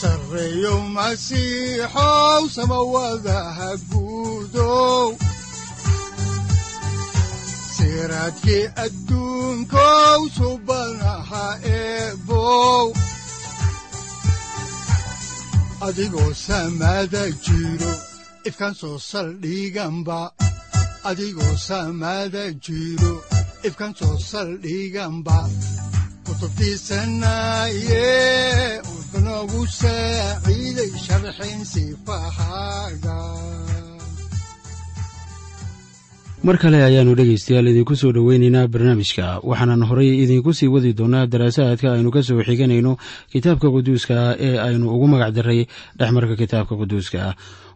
sareyow masiixow samawadaha guudow siraadkii adduunkow subanaha eebow adigoo saldhiganba kutubtiisanaye mar kale ayaannu dhegaystayaal idinku soo dhoweynaynaa barnaamijka waxaanan horay idinku sii wadi doonaa daraasaadka aynu ka soo xiganayno kitaabka quduuska ee aynu ugu magac daray dhexmarka kitaabka quduuska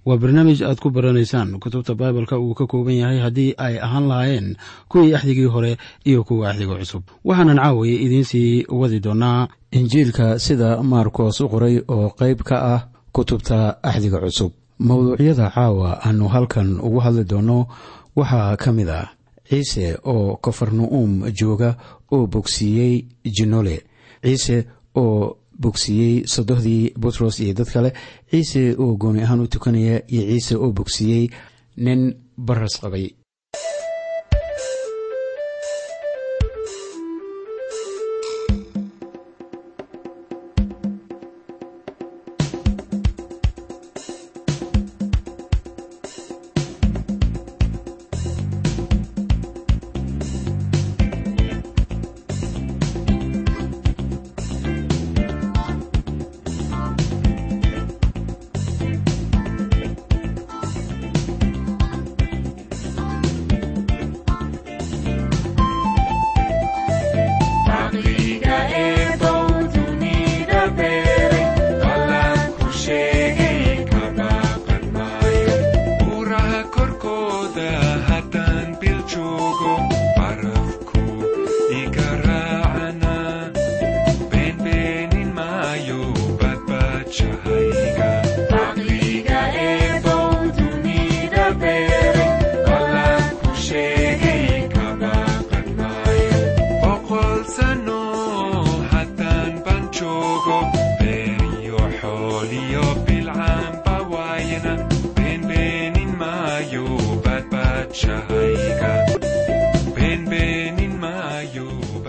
waa barnaamij aad ku baranaysaan kutubta baibalka uu ka kooban yahay haddii ay ahaan lahaayeen kuwii axdigii hore iyo kuwa axdiga cusub. Waxaanan caaway idiinsii wadi doonaa injiilka sida maarkos u qoray oo qayb ka ah kutubta axdiga cusub. Mowduucyada caawa aanu halkan ugu hadli doonno waxaa ka mid ah ciise oo kafarnu'uum jooga oo bogsiiyey jinole ciise oo bogsiiyey sodohdii butros iyo dad kale ciise oo gooni ahaan u tukanaya iyo ciise oo bogsiiyey nin baras qabay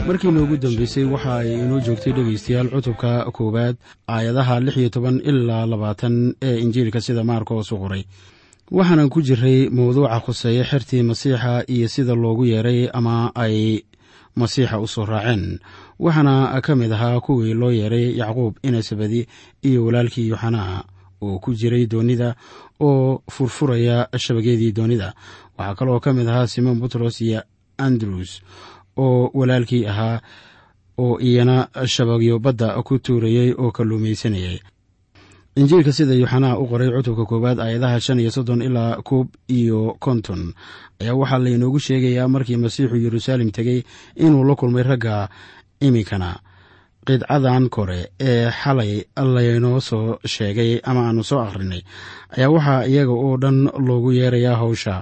markii noogu dambeysay waxa ay inoo joogtay dhegaystayaal cutubka koowaad aayadaha lix iyo toban ilaa labaatan ee injiilka sida maarkoos u qoray waxaanan ku jiray mawduuca khuseeya xertii masiixa iyo sida loogu yeeray ama ay masiixa u soo raaceen. Waxaana ka mid ahaa kuwii loo yeeray yacquub inasabadi iyo walaalkii yoxanaa oo ku jiray doonida oo furfuraya shabageedii doonida. Waxaa kaloo ka mid ahaa simon butros iyo andrews oo walaalkii ahaa oo iyana shabagyo badda ku tuurayey oo kalluumaysanayay injiilka sida yuxanaa u qoray cutubka koowaad aayadaha shan iyo soddon ilaa koob iyo konton ayaa waxaa laynoogu sheegayaa markii masiixu yeruusaalem tegey inuu la kulmay ragga iminkana. Qidcadan kore ee xalay laynoo soo sheegay ama aanu soo akhrinay ayaa waxaa iyaga oo dhan loogu yeerayaa hawsha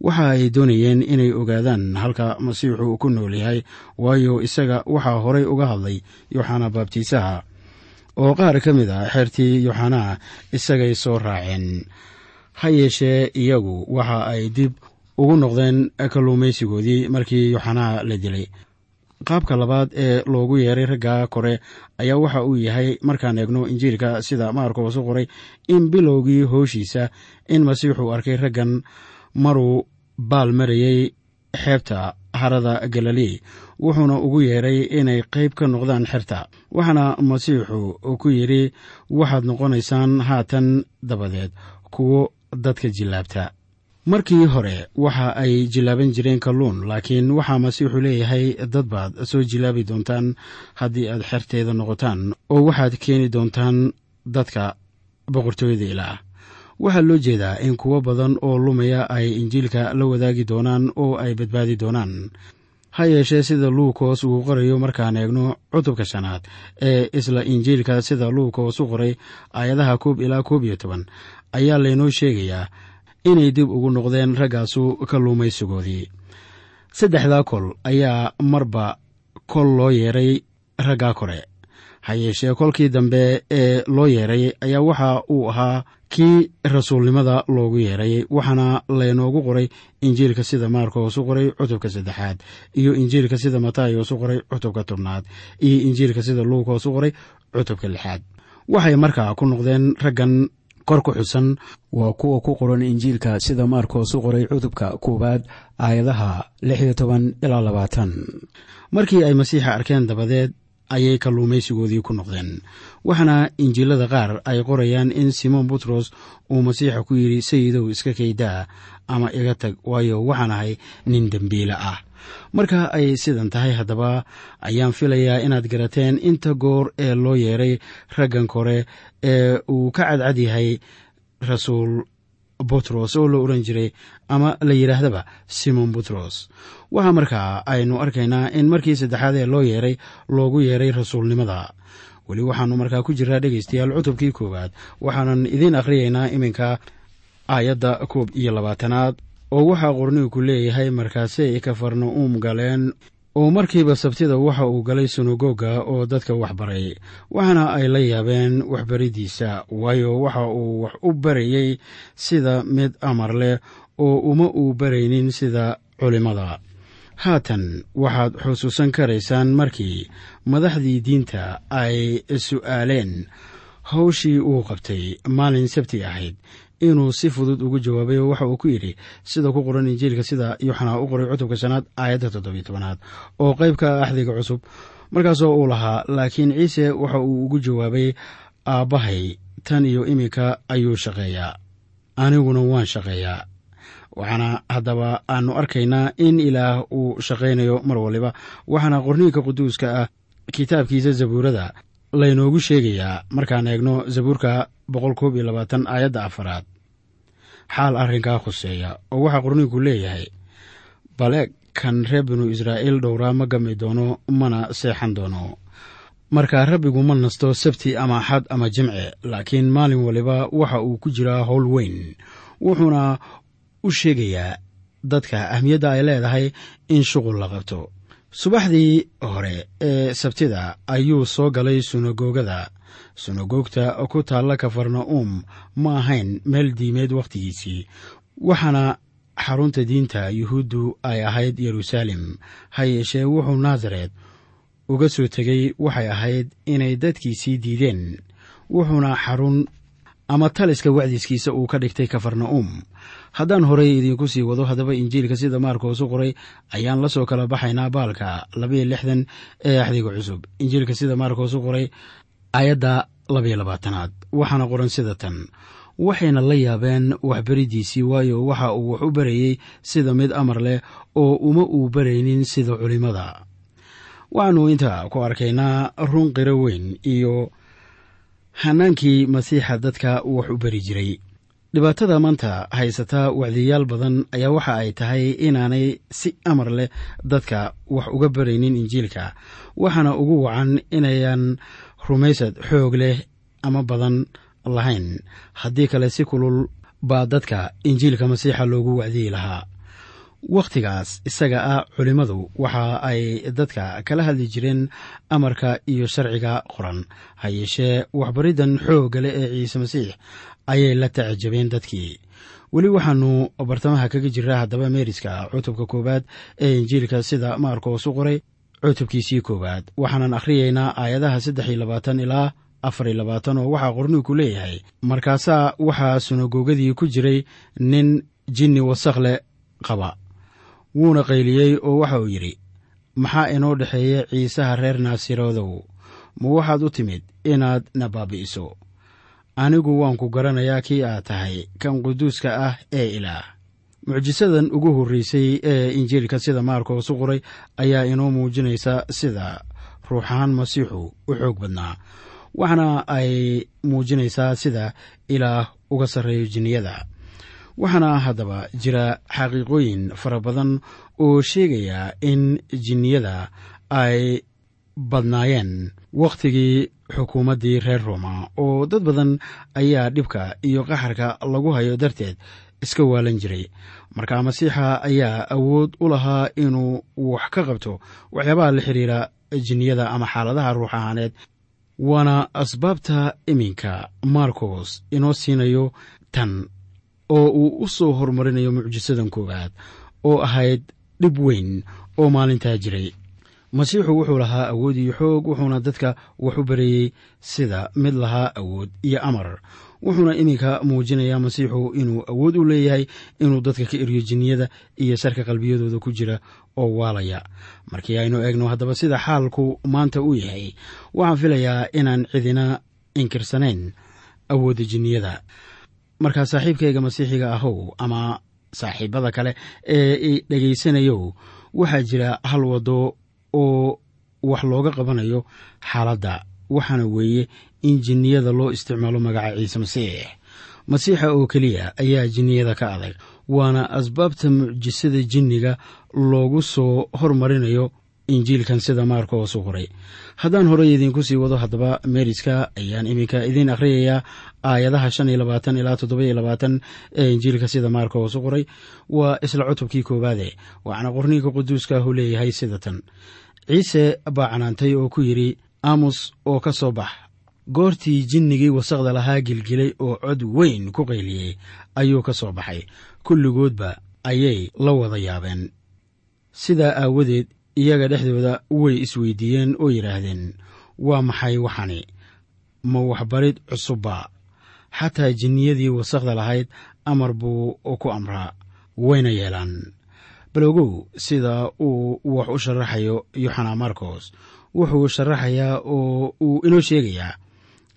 waxa ay doonayeen inay ogaadaan halka masiixu ku nool yahay waayo isaga waxaa horay uga hadlay yooxana baabtiisaha oo qaar ka mid ah xeertii yooxanaa isagay soo raaceen. Ha yeeshee iyagu waxa ay dib ugu noqdeen kalluumaysigoodii markii yooxanaa la dilay. Qaabka labaad ee loogu yeeray ragga kore ayaa waxa uu yahay markaan eegno injiilka sida maarkoos u qoray in bilowgii hooshiisa in masiixu arkay raggan maruu baal marayey xeebta harada galilei wuxuuna ugu yeeray inay qayb ka noqdaan xerta. Waxaana masiixu ku yidhi waxaad noqonaysaan haatan dabadeed kuwo dadka jillaabta. Markii hore waxa ay jilaaban jireen kalluun laakiin waxaa masiixu leeyahay dad baad soo jilaabi doontaan haddii aad xerteeda noqotaan oo waxaad keeni doontaan dadka boqortooyada ilaah waxaa loo jeedaa in kuwo badan oo lumaya ay injiilka la wadaagi doonaan oo ay badbaadi doonaan. Ha yeeshee sida luukos uu qorayo markaan eegno cutubka shanaad ee isla injiilka sida luukos u qoray aayadaha koob ilaa koob iyo toban. Ayaa laynoo sheegayaa inay dib ugu noqdeen raggaasu kalluumaysigoodii saddexdaa kol ayaa marba kol loo yeeray raggaa kore. Ha yeeshee kolkii dambe ee loo yeeray ayaa waxa uu ahaa kii rasuulnimada loogu yeeray waxaana laynoogu qoray injiilka sida maarkos u qoray cutubka saddexaad iyo injiilka sida matayos u qoray cutubka tobnaad iyo injiilka sida luukos u qoray cutubka lixaad. Waxay markaa ku noqdeen raggan kor ku xusan waa kuwa ku qoran injiilka sida maarkos u qoray cutubka koowaad aayadaha lix iyo toban ilaa labaatan. Markii ay masiixa arkeen dabadeed ayay kalluumaysigoodii ku noqdeen. Waxaana injiilada qaar ay qorayaan in simoon butros uu masiixa ku yidhi sayidow iska kaydaa ama iga tag waayo waxaan ahay nin dembiile ah. Marka ay sidan tahay haddaba ayaan filayaa inaad garateen inta goor ee loo yeeray raggan kore ee uu ka cadcad yahay rasuul butros oo la oran jiray ama la yidhaahdaba simon butros waxaa markaa aynu arkaynaa in markii saddexaad ee loo yeeray loogu yeeray rasuulnimada. Weli waxaanu markaa ku jiraa dhegaystayaal cutubkii koowaad waxaanan idiin akhriyaynaa iminka aayadda koob iyo labaatanaad. Oo waxaa qorniinku leeyahay markaasay kafarna'uum galeen oo markiiba sabtida waxa uu galay sunagoga oo dadka waxbaray waxaana ay la yaabeen waxbariddiisa waayo waxa uu wax u barayey sida mid amar leh oo uma uu baraynin sida culimmada haatan waxaad xusuusan karaysaan markii madaxdii diinta ay su'aaleen. Hawshii uu qabtay maalin sabti ahayd inuu si fudud ugu jawaabay oo waxa uu ku yidhi sida ku qoran injiilka sida yuxanaa u qoray cutubka shanaad aayadda toddobiyo tobanaad oo qayb ka ah axdiga cusub. Markaasoo uu lahaa laakiin ciise waxa uu ugu jawaabay aabbahay tan iyo iminka ayuu shaqeeyaa aniguna waan shaqeeyaa. Waxaana haddaba aanu arkaynaa in ilaah uu shaqaynayo mar waliba. Waxaana qorniinka quduuska ah kitaabkiisa zabuurada laynoogu sheegayaa markaan eegno zabuurka boqol koob iyo labaatan aayadda afaraad. Xaal arrinkaa khuseeya. Oo waxaa qorniinku leeyahay bale kan reer binu israa'iil dhowraa ma gami doono mana seexan doono. Markaa rabbigu ma nasto sabti ama axad ama jimce laakiin maalin waliba waxa uu ku jiraa howl weyn. Wuxuuna u sheegayaa dadka ahmiyadda ay leedahay in shuqul la qabto subaxdii hore ee sabtida ayuu soo galay sunagoogada. Sunagoogta ku taalla kafarna'uum ma ahayn meel diimeed wakhtigiisii waxaana xarunta diinta yuhuuddu ay ahayd yeruusaalem ha yeeshee wuxuu naasaret uga soo tegey waxay ahayd inay dadkiisii diideen wuxuuna xarun ama taliska wacdiskiisa uu ka dhigtay kafarna'uum haddaan horey idiinku sii wado haddaba injiilka sida maarkoos u qoray ayaan la soo kala baxaynaa baalka labayo lixdan ee axdiga cusub. Injiilka sida maarkoos u qoray aayadda labayo labaatanaad. Waxaana qoran sida tan. Waxayna la yaabeen waxbariddiisii waayo waxa uu wax u barayey sida mid amar leh oo uma uu baraynin sida culimmada waxaannu intaa ku arkaynaa run qiro weyn iyo hanaankii masiixa dadka wax u bari jiray dhibaatada maanta haysataa wacdiyaal badan ayaa waxa ay tahay inaanay si amar leh dadka wax uga baraynin injiilka waxaana ugu wacan inayan rumaysad xoog leh ama badan lahayn. Haddii kale si kulul baa dadka injiilka masiixa loogu wacdiyi lahaa wakhtigaas isaga ah culimmadu waxa ay dadka kala hadli jireen amarka iyo sharciga qoran ha yeeshee waxbariddan xoogga leh ee ciise masiix ayay la tacajabeen dadkii. Weli waxaanu bartamaha kaga jiraa haddaba meeriska cutubka koowaad ee injiilka sida maarkoos u qoray cutubkiisii koowaad. Waxaanan akhriyaynaa aayadaha saddex iyo labaatan ilaa afar iyo labaatan oo waxaa qorniinku leeyahay. Markaasaa waxaa sunagogadii ku jiray nin jinni wasakh leh qaba wuuna qayliyey oo waxa uu yidhi maxaa inoo dhexeeya ciisaha reer naasirodow ma waxaad u timid inaad na baabi'iso? Anigu waan ku garanayaa kii aad tahay kan quduuska ah ee ilaah. Mucjisadan ugu horreysay ee injiilka sida maarkoos u qoray ayaa inoo muujinaysa sida ruuxahaan masiixu u xoog badnaa waxaana ay muujinaysaa sida ilaah uga sarreeyo jinniyada waxaana haddaba jira xaqiiqooyin fara badan oo sheegaya in jinniyada ay badnaayeen. Wakhtigii xukuumaddii reer rooma oo dad badan ayaa dhibka iyo qaxarka lagu hayo darteed iska waalan jiray. Marka masiixa ayaa awood u lahaa inuu wax ka qabto waxyaabaha la xiriira jinniyada ama xaaladaha ruux ahaaneed waana asbaabta iminka marcos inoo siinayo tan oo uu u soo horumarinayo mucjisadan koowaad oo ahayd dhib weyn oo maalintaa jiray. Masiixu wuxuu lahaa awood iyo xoog wuxuuna dadka wax u bareeyey sida mid lahaa awood iyo amar. Wuxuuna iminka muujinayaa masiixu inuu awood u leeyahay inuu dadka ka eriyo jinniyada iyo sharka qalbiyadooda ku jira oo waalaya. Markii aynu eegno haddaba sida xaalku maanta u yahay waxaan filayaa inaan cidina inkirsanayn awoodda jinniyada markaa saaxiibkayga masiixiga ahow ama saaxiibada kale ee i dhegaysanayow waxaa jira hal waddo oo wax looga qabanayo xaaladda waxaana weeye in jinniyada loo isticmaalo magaca ciise masiix. Masiixa oo keliya ayaa jinniyada ka adag waana asbaabta mucjisada jinniga loogu soo hormarinayo injiilkan sida maarkoos u qoray. Haddaan horey idiinku sii wado haddaba meeriska ayaan iminka idiin akhriyayaa aayadaha shan iyo labaatan ilaa toddoba-iyo labaatan ee injiilka sida maarkoos u qoray waa isla cutubkii koowaade waxaana qorniinka quduuska hu leeyahay sida tan. Ciise baa canaantay oo ku yidhi aamus oo ka soo bax. Goortii jinnigii wasaqda lahaa gilgilay oo cod weyn ku qayliyey ayuu ka soo baxay. Kulligoodba ayay la wada yaabeen. Sidaa aawadeed iyaga dhexdooda way isweydiiyeen oo yidhaahdeen waa maxay waxani? Ma waxbarid cusubba xataa jinniyadii wasaqda lahayd amar buu ku amraa wayna yeelaan. Balogow sida uu wax u sharaxayo yoxana marcos wuxuu sharaxayaa oo uu inoo sheegayaa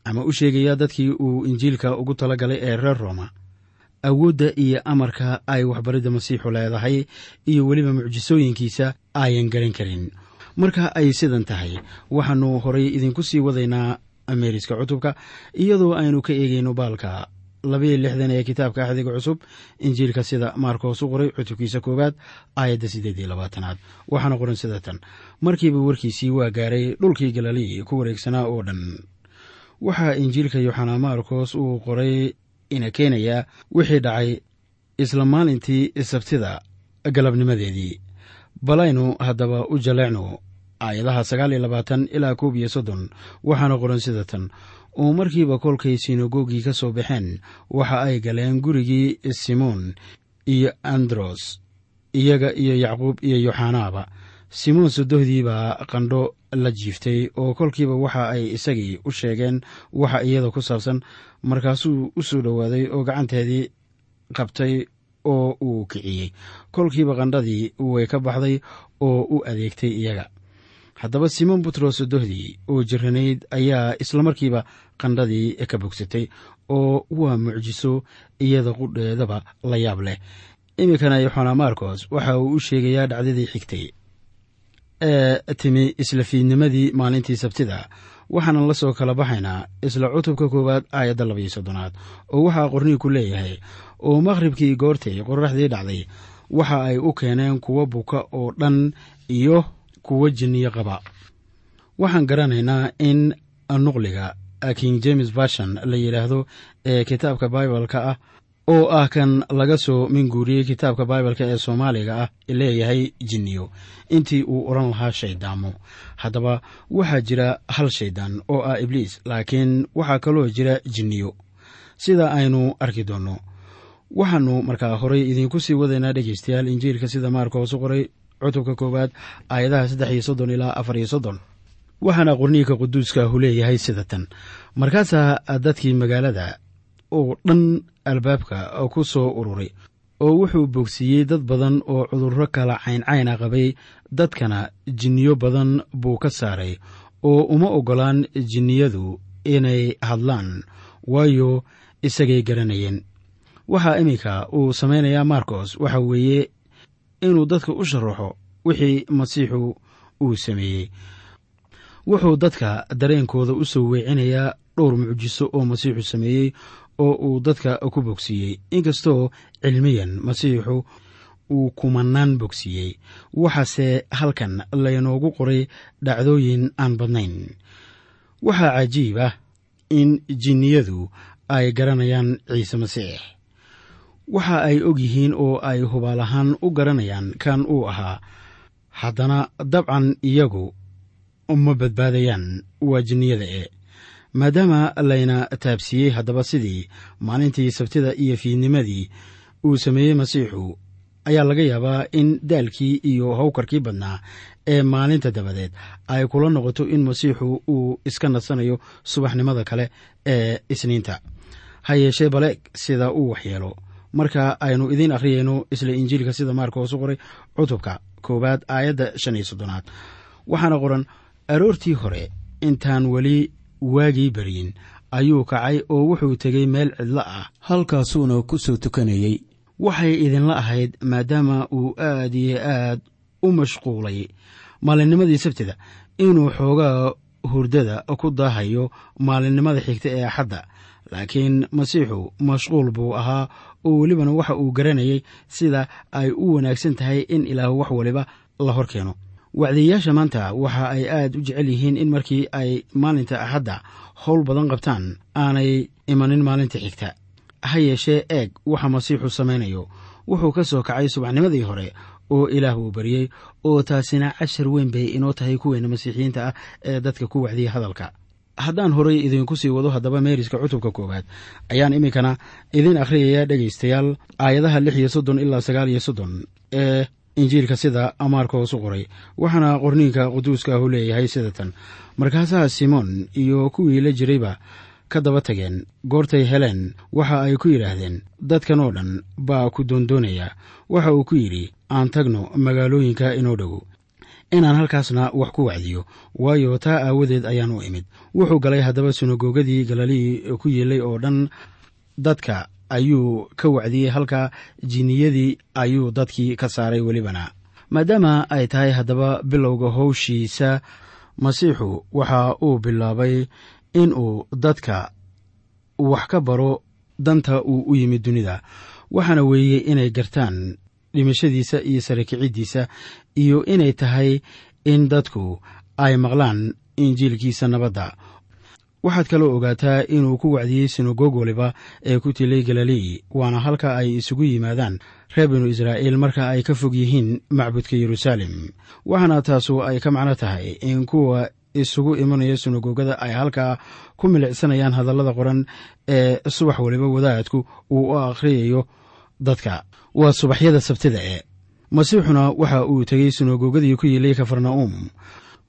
ama u sheegayaa dadkii uu injiilka ugu talagalay ee reer rooma awoodda iyo amarka ay waxbaridda masiixu leedahay iyo weliba mucjisooyinkiisa ayan garan karin. Marka ay sidan tahay waxaannu horay idinku sii wadaynaa meeriska cutubka iyadoo aynu ka eegayno baalka labayo lixdan ee kitaabka axdiga cusub injiilka sida maarkoos u qoray cutubkiisa koowaad aayadda siddeed iyo labaatanaad. Waxaana qoran sida tan markiiba warkiisii waa gaaray dhulkii galilii ku wareegsanaa oo dhan. Waxaa injiilka yoxana maarkos uu qoray ina keenayaa wixii dhacay isla maalintii sabtida galabnimadeedii. Balaynu haddaba u jaleecno aayadaha sagaal iyo labaatan ilaa koob iyo soddon waxaana qoran sida tan. Oo markiiba kolkay sinagogii ka soo baxeen waxa ay galeen gurigii simoon iyo andros iyaga iyo yacquub iyo yoxanaaba. Simoon sodohdii baa qandho la jiiftay oo kolkiiba waxa ay isagii u sheegeen waxa iyada ku saabsan markaasuu u soo dhowaaday oo gacanteedii qabtay oo uu kiciyey. Kolkiiba qandhadii way ka baxday oo u adeegtay iyaga haddaba simoon butros sodohdii oo jiranayd ayaa islamarkiiba qandhadii ka bogsatay oo waa mucjiso iyada qudheedaba la yaab leh. Iminkana yoxana marcos waxa uu u sheegayaa dhacdadii xigtay. Ee timi isla fiidnimadii maalintii sabtida waxaanan la soo kala baxaynaa isla cutubka koowaad aayadda labaiyo soddonaad oo waxaa qorniinku leeyahay oo maqhribkii goortay qorraxdii dhacday. Waxa ay u keeneen kuwo buka oo dhan iyo kuwo jinniyo qaba. Waxaan garanaynaa in nuqliga king james version la yidhaahdo ee kitaabka baibalka ah oo ah kan laga soo minguuriyey kitaabka baibalka ee soomaaliga ah leeyahay jinniyo. Intii uu odhan lahaa shayddaamo haddaba waxaa jira hal shaydaan oo ah ibliis laakiin waxaa kaloo jira jinniyo. Sida aynu arki doonno. Waxaannu markaa horey idiinku sii wadaynaa dhegeystayaal injiilka sida maarkoos u qoray cutubka koowaad aayadaha saddex iyo soddon ilaa afar iyo soddon. Waxaana qorniinka quduuska hu leeyahay sida tan. Markaasaa dadkii magaalada oo dhan albaabka ku soo ururay oo wuxuu bogsiiyey dad badan oo cudurro kala cayncayna qabay dadkana jinniyo badan buu ka saaray oo uma oggolaan jinniyadu inay hadlaan waayo isagay garanayeen. Waxaa iminka uu samaynayaa marcos waxa weeye inuu dadka u sharaxo wixii masiixu uu sameeyey. Wuxuu dadka dareenkooda u soo weecinayaa dhowr mucjiso oo masiixu sameeyey oo uu dadka ku bogsiiyey. Inkastoo cilmiyan masiixu uu kumanaan bogsiiyey waxaase halkan laynoogu qoray dhacdooyin aan badnayn. Waxaa cajiib ah in jinniyadu ay garanayaan ciise masiix waxa ay og yihiin oo ay hubaal ahaan u garanayaan kan uu ahaa. Haddana dabcan iyagu ma badbaadayaan waa jinniyada e maadaama layna taabsiiyey haddaba sidii maalintii sabtida iyo fiidnimadii uu sameeyey masiixu ayaa laga yaabaa in daalkii iyo hawkarkii badnaa ee maalinta dabadeed ay kula noqoto in masiixu uu iska nasanayo subaxnimada kale ee isniinta. Ha yeeshee baleeg sida uu waxyeelo marka aynu idiin akhriyayno isla injiilka sida maarka hoosu qoray cutubka koowaad aayadda shan iyo soddonaad. Waxaana qoran aroortii hore intaan weli waagii baryin ayuu kacay oo wuxuu tegey meel cidlo ah. Halkaasuuna ku soo tukanayey waxay idinla ahayd maadaama uu aad iyo aad u mashquulay maalinnimadii sabtida inuu xoogaa hurdada ku daahayo maalinimada xigta ee axadda laakiin masiixu mashquul buu ahaa oo welibana waxa uu garanayay sida ay u wanaagsan tahay in ilaah wax waliba la hor keeno wacdiyayaasha maanta waxa ay aad u jecel yihiin in markii ay maalinta axadda howl badan qabtaan aanay imanin maalinta xigta. Ha yeeshee eeg waxa masiixu samaynayo wuxuu ka soo kacay subaxnimadii hore oo ilaah buu baryey oo taasina cashar weyn bay inoo tahay kuweena masiixiyiinta ah ee dadka ku wacdiya hadalka haddaan horay idinku sii wado haddaba meeriska cutubka koowaad. Ayaan iminkana idiin akhriyaya dhegaystayaal aayadaha lix iyo soddon ilaa sagaal iyo soddon ee injiilka sida amaarka hoosu qoray. Waxaana qorniinka quduuska ahu leeyahay sida tan. Markaasaha simoon iyo kuwii la jirayba ka daba tageen goortay heleen waxa ay ku yidhaahdeen dadkan oo dhan baa ku doondoonaya waxa uu ku yidhi aan tagno magaalooyinka inoo dhowow inaan halkaasna wax ku wacdiyo. Waayo taa aawadeed ayaan u imid. Wuxuu galay haddaba sunagogadii galilii ku yeelay oo dhan. Dadka ayuu ka wacdiyey halka jinniyadii ayuu dadkii ka saaray welibana. Maadaama ay tahay haddaba bilowga howshiisa masiixu waxa uu bilaabay in uu dadka wax ka baro danta uu u yimid dunida. Waxaana weeye inay gartaan dhimashadiisa iyo sarakiciddiisa iyo inay tahay in dadku ay maqlaan injiilkiisa nabadda. Waxaad kaloo ogaataa inuu ku wacdiyey sinagoog waliba ee ku tilay galilii waana halka ay isugu yimaadaan reer binu israa'iil marka ay ka fog yihiin macbudka yeruusaalem waxaana taasu ay ka macno tahay in kuwa isugu imanaya sinagoogada ay halkaa ku milicsanayaan hadallada qoran ee subax waliba wadaadku uu u akhriyayo dadka. Waa subaxyada sabtida e masiixuna waxa uu tegey sinagoogadii ku yiilay kafarna'um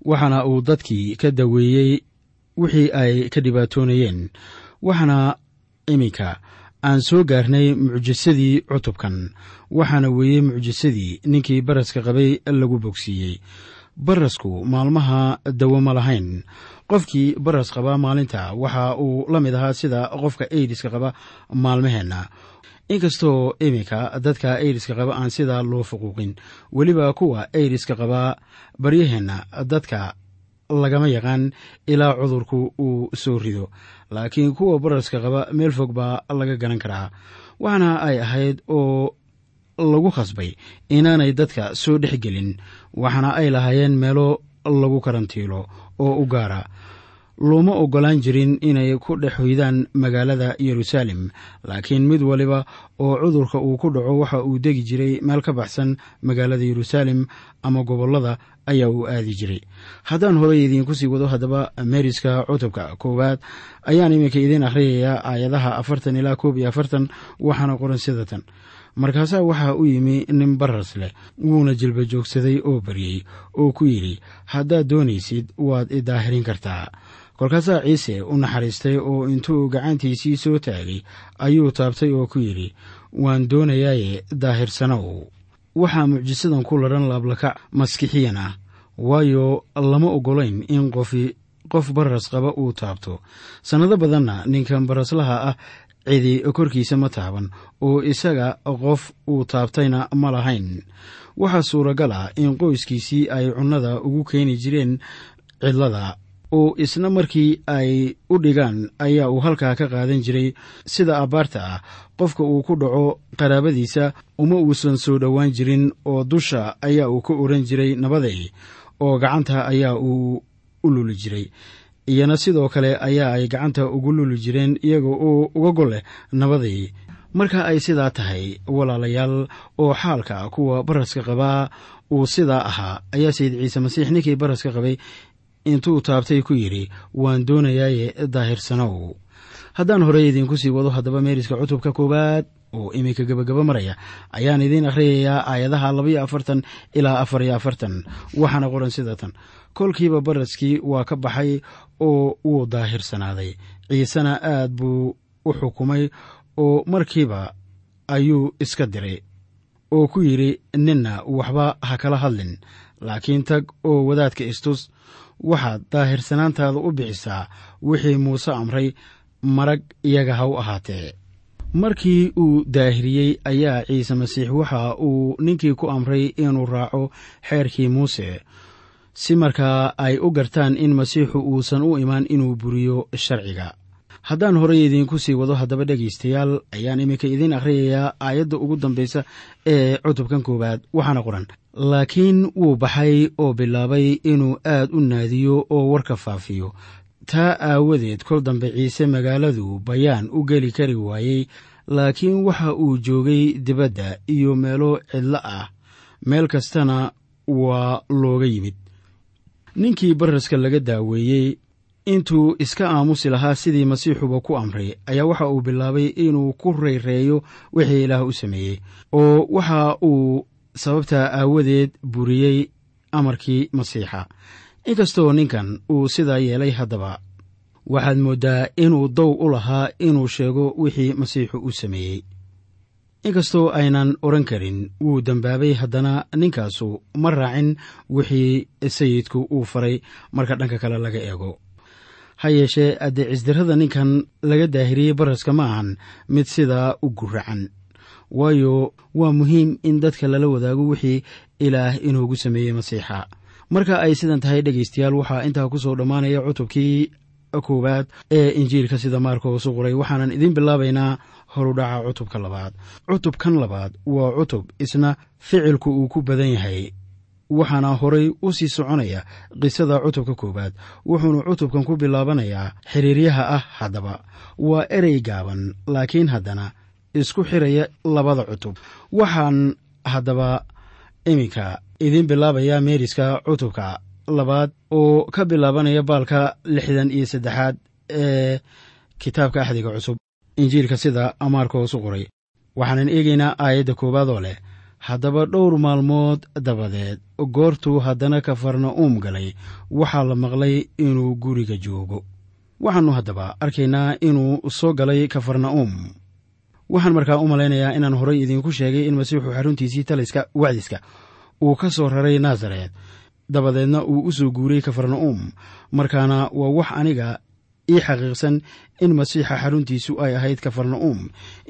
waxaana uu dadkii ka daweeyey wixii ay ka dhibaatoonayeen waxaana iminka aan soo gaarnay mucjisadii cutubkan waxaana weeyey mucjisadii ninkii baraska qabay lagu bogsiiyey. Barasku maalmaha dawo ma lahayn. Qofkii baras qaba maalinta waxa uu la mid ahaa sida qofka aidiska qaba maalmaheenna inkastoo iminka dadka aidiska qaba aan sidaa loo fuquuqin. Weliba kuwa aidiska qabaa baryaheenna dadka lagama yaqaan ilaa cudurku uu soo rido laakiin kuwa baraska qaba meel fog baa laga garan karaa. Waxaana ay ahayd oo lagu khasbay inaanay dadka soo dhex gelin waxaana ay lahaayeen meelo lagu karantiilo oo u gaara looma oggolaan jirin inay ku dhex hoydaan magaalada yeruusaalem laakiin mid waliba oo cudurka uu ku dhaco waxa uu degi jiray meel ka baxsan magaalada yeruusaalem ama gobollada ayaa uu aadi jiray. Haddaan horey idiinku sii wado haddaba meeriska cutubka koowaad ayaan iminka idiin akhriyayaa aayadaha afartan ilaa koob iyo afartan waxaana qoran sida tan. Markaasaa waxaa u yimi nin baras leh wuuna jilba joogsaday oo baryey oo ku yidhi haddaad doonaysid waad i daahirin kartaa kolkaasaa ciise u naxariistay oo intuu gacantiisii soo taagay ayuu taabtay oo ku yidhi waan doonayaaye daahirsanow waxaa mucjisadan ku ladhan laablakac maskixiyan waayo lama oggolayn in qofi qof baras qaba uu taabto. Sannado badanna ninkan baraslaha ah cidi korkiisa ma taaban oo isaga qof uu taabtayna ma lahayn. Waxaa suuragal ah in qoyskiisii ay cunnada ugu keeni jireen cidlada oo isna markii ay u dhigaan ayaa uu halkaa ka qaadan jiray sida abbaarta ah. Qofka uu ku dhaco qaraabadiisa uma uusan soo dhowaan jirin oo dusha ayaa uu ka oran jiray nabaday oo gacanta ayaa uu u luli jiray. Iyana sidoo kale ayaa ay gacanta ugu luli jireen iyaga oo uga gol leh nabaday. Marka ay sidaa tahay walaalayaal oo xaalka kuwa baraska qabaa uu sidaa ahaa ayaa sayid ciise masiix ninkii baraska qabay intuu taabtay ku yidhi waan doonayaaye daahirsanow haddaan horey idiinku sii wado haddaba meeriska cutubka koowaad oo iminka gebagaba maraya ayaan idiin akhriyayaa aayadaha labaiyo afartan ilaa afar iyo afartan waxaana qoran sida tan. Kolkiiba baraskii waa ka baxay oo wuu daahirsanaaday ciisena aad buu u xukumay oo markiiba ayuu iska diray oo ku yidhi ninna waxba ha kala hadlin laakiin tag oo wadaadka istus waxaad daahirsanaantaada u bixisaa wixii muuse amray marag iyaga ha u ahaatee. Markii uu daahiriyey ayaa ciise masiix waxa uu ninkii ku amray inuu raaco xeerkii muuse. Si markaa ay u gartaan in masiixu uusan u imaan inuu buriyo sharciga. Haddaan horey idiinku sii wado haddaba dhegaystayaal ayaan iminka idiin akhriyayaa aayadda ugu dambaysa ee cutubkan koowaad waxaana qoran laakiin wuu baxay oo bilaabay inuu aad u naadiyo oo warka faafiyo. Taa aawadeed kol dambe ciise magaaladu bayaan u geli kari waayey laakiin waxa uu joogay dibadda iyo meelo cidlo ah. Meel kastana waa looga yimid. Ninkii baraska laga daaweeyey intuu iska aamusi lahaa sidii masiixuba ku amray ayaa waxa uu bilaabay inuu ku reyreeyo wixii ilaah u sameeyey oo waxa uu sababtaa aawadeed buriyey amarkii masiixa. Inkastoo ninkan uu sidaa yeelay haddaba waxaad mooddaa inuu dow u lahaa inuu sheego wixii masiixu u sameeyey. Inkastoo aynan odhan karin wuu dembaabay haddana ninkaasu ma raacin wixii sayidku uu faray marka dhanka kale laga eego. Ha yeeshee addeecisdirrada ninkan laga daahiriyey baraska ma ahan mid sidaa u guracan waayo waa muhiim in dadka lala wadaago wixii ilaah inoogu sameeyey masiixa. Marka ay sidan tahay dhegaystayaal waxaa intaa ku soo dhammaanaya cutubkii koowaad ee injiilka sida maarkos u qoray waxaanan idiin bilaabaynaa horudhaca cutubka labaad. Cutubkan labaad waa cutub isna ficilku uu ku badan yahay waxaana horay u sii soconaya qisada cutubka koowaad wuxuuna cutubkan ku bilaabanayaa xiriiryaha ah haddaba. Waa erey gaaban laakiin haddana isku xiraya labada cutub. Waxaan haddaba iminka idiin bilaabayaa meeriska cutubka labaad oo ka bilaabanaya baalka lixdan iyo saddexaad ee kitaabka axdiga cusub injiilka sida amaarkoos u qoray. Waxaanan eegaynaa aayadda koowaad oo leh haddaba dhowr maalmood dabadeed goortuu haddana kafarna'uum galay. Waxaa la maqlay inuu guriga joogo. Waxaannu haddaba arkaynaa inuu soo galay kafarna'uum waxaan markaa u malaynayaa inaan horay idiinku sheegay in masiixu xaruntiisii taliska wacdiska uu ka soo raray naasaret dabadeedna uu u soo guuray kafarna'uum markaana waa wax aniga ii xaqiiqsan in masiixa xaruntiisu ay ahayd kafarna'uum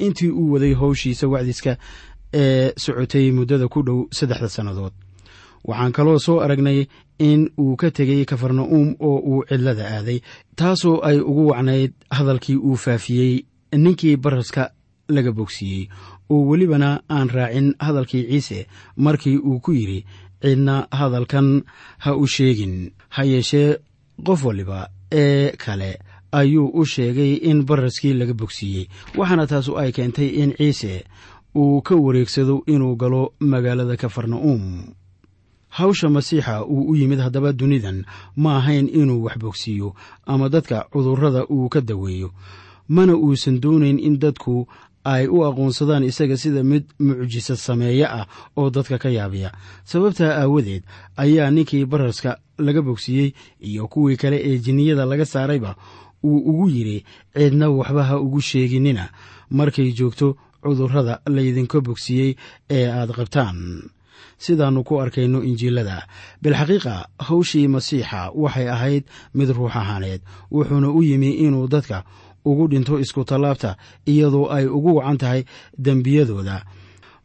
intii uu waday howshiisa wacdiska ee socotay muddada ku dhow saddexda sannadood. Waxaan kaloo soo aragnay in uu ka tegey kafarna'uum oo uu cidlada aaday taasoo ay ugu wacnayd hadalkii uu faafiyey ninkii baraska laga bogsiiyey. Oo welibana aan raacin hadalkii ciise markii uu ku yidhi cidna hadalkan ha u sheegin. Ha yeeshee qof waliba ee kale ayuu u sheegay in baraskii laga bogsiiyey waxaana taasu ay keentay in ciise uu ka wareegsado inuu galo magaalada kafarna'uum hawsha masiixa uu u yimid haddaba dunidan ma ahayn inuu wax bogsiiyo ama dadka cudurrada uu ka daweeyo mana uusan doonayn in dadku ay u aqoonsadaan isaga sida mid mucjisa sameeye ah oo dadka ka yaabiya. Sababtaa aawadeed ayaa ninkii baraska laga bogsiiyey iyo kuwii kale ee jinniyada laga saarayba uu ugu yidhi cidna waxba ha ugu sheeginina markay joogto cudurrada laydinka bogsiiyey ee aad qabtaan. Sidaannu ku arkayno injiilada. Bilxaqiiqa hawshii masiixa waxay ahayd mid ruux ahaaneed wuxuuna u yimi inuu dadka ugu dhinto iskutallaabta iyadoo ay ugu wacan tahay dembiyadooda.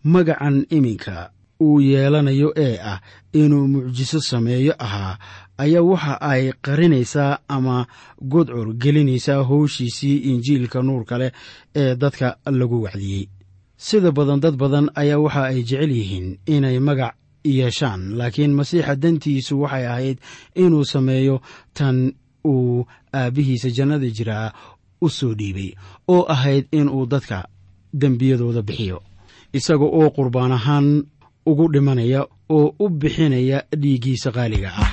Magacan iminka uu yeelanayo ee ah inuu mucjiso sameeyo ahaa ayaa waxa ay qarinaysaa ama godcur gelinaysaa howshiisii injiilka nuurka leh ee dadka lagu wacdiyey. Sida badan dad badan ayaa waxa ay jecel yihiin inay magac yeeshaan laakiin masiixa dantiisu waxay ahayd inuu sameeyo tan uu aabbihiisa jannada jiraa u soo dhiibay oo ahayd inuu dadka dembiyadooda bixiyo. Isaga oo qurbaan ahaan ugu dhimanaya oo u bixinaya dhiiggiisa qaaliga ah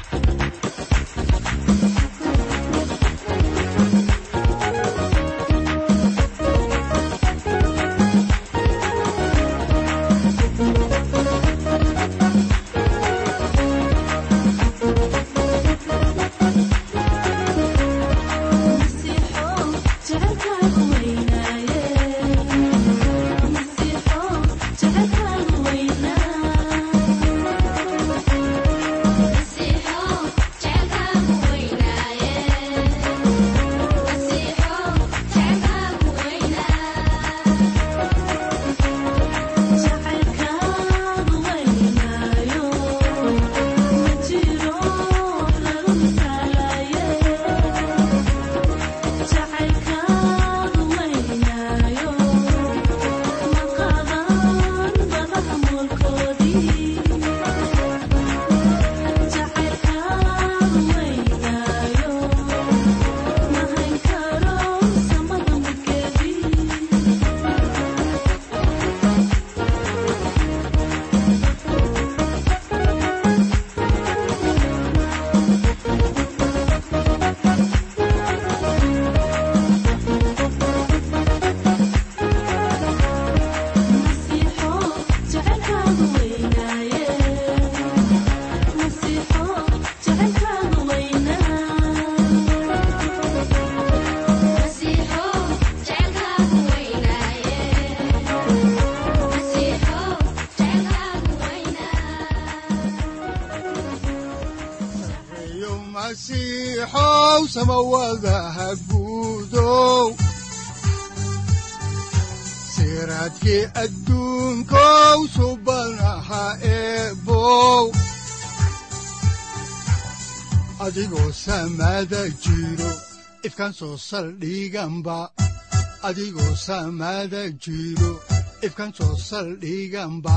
masiixow samawadaha guudow siraadkii adduunkow subanaha eebow adigoo samada jiro ifkan soo saldhiganba adigoo samada jiro ifkan soo saldhiganba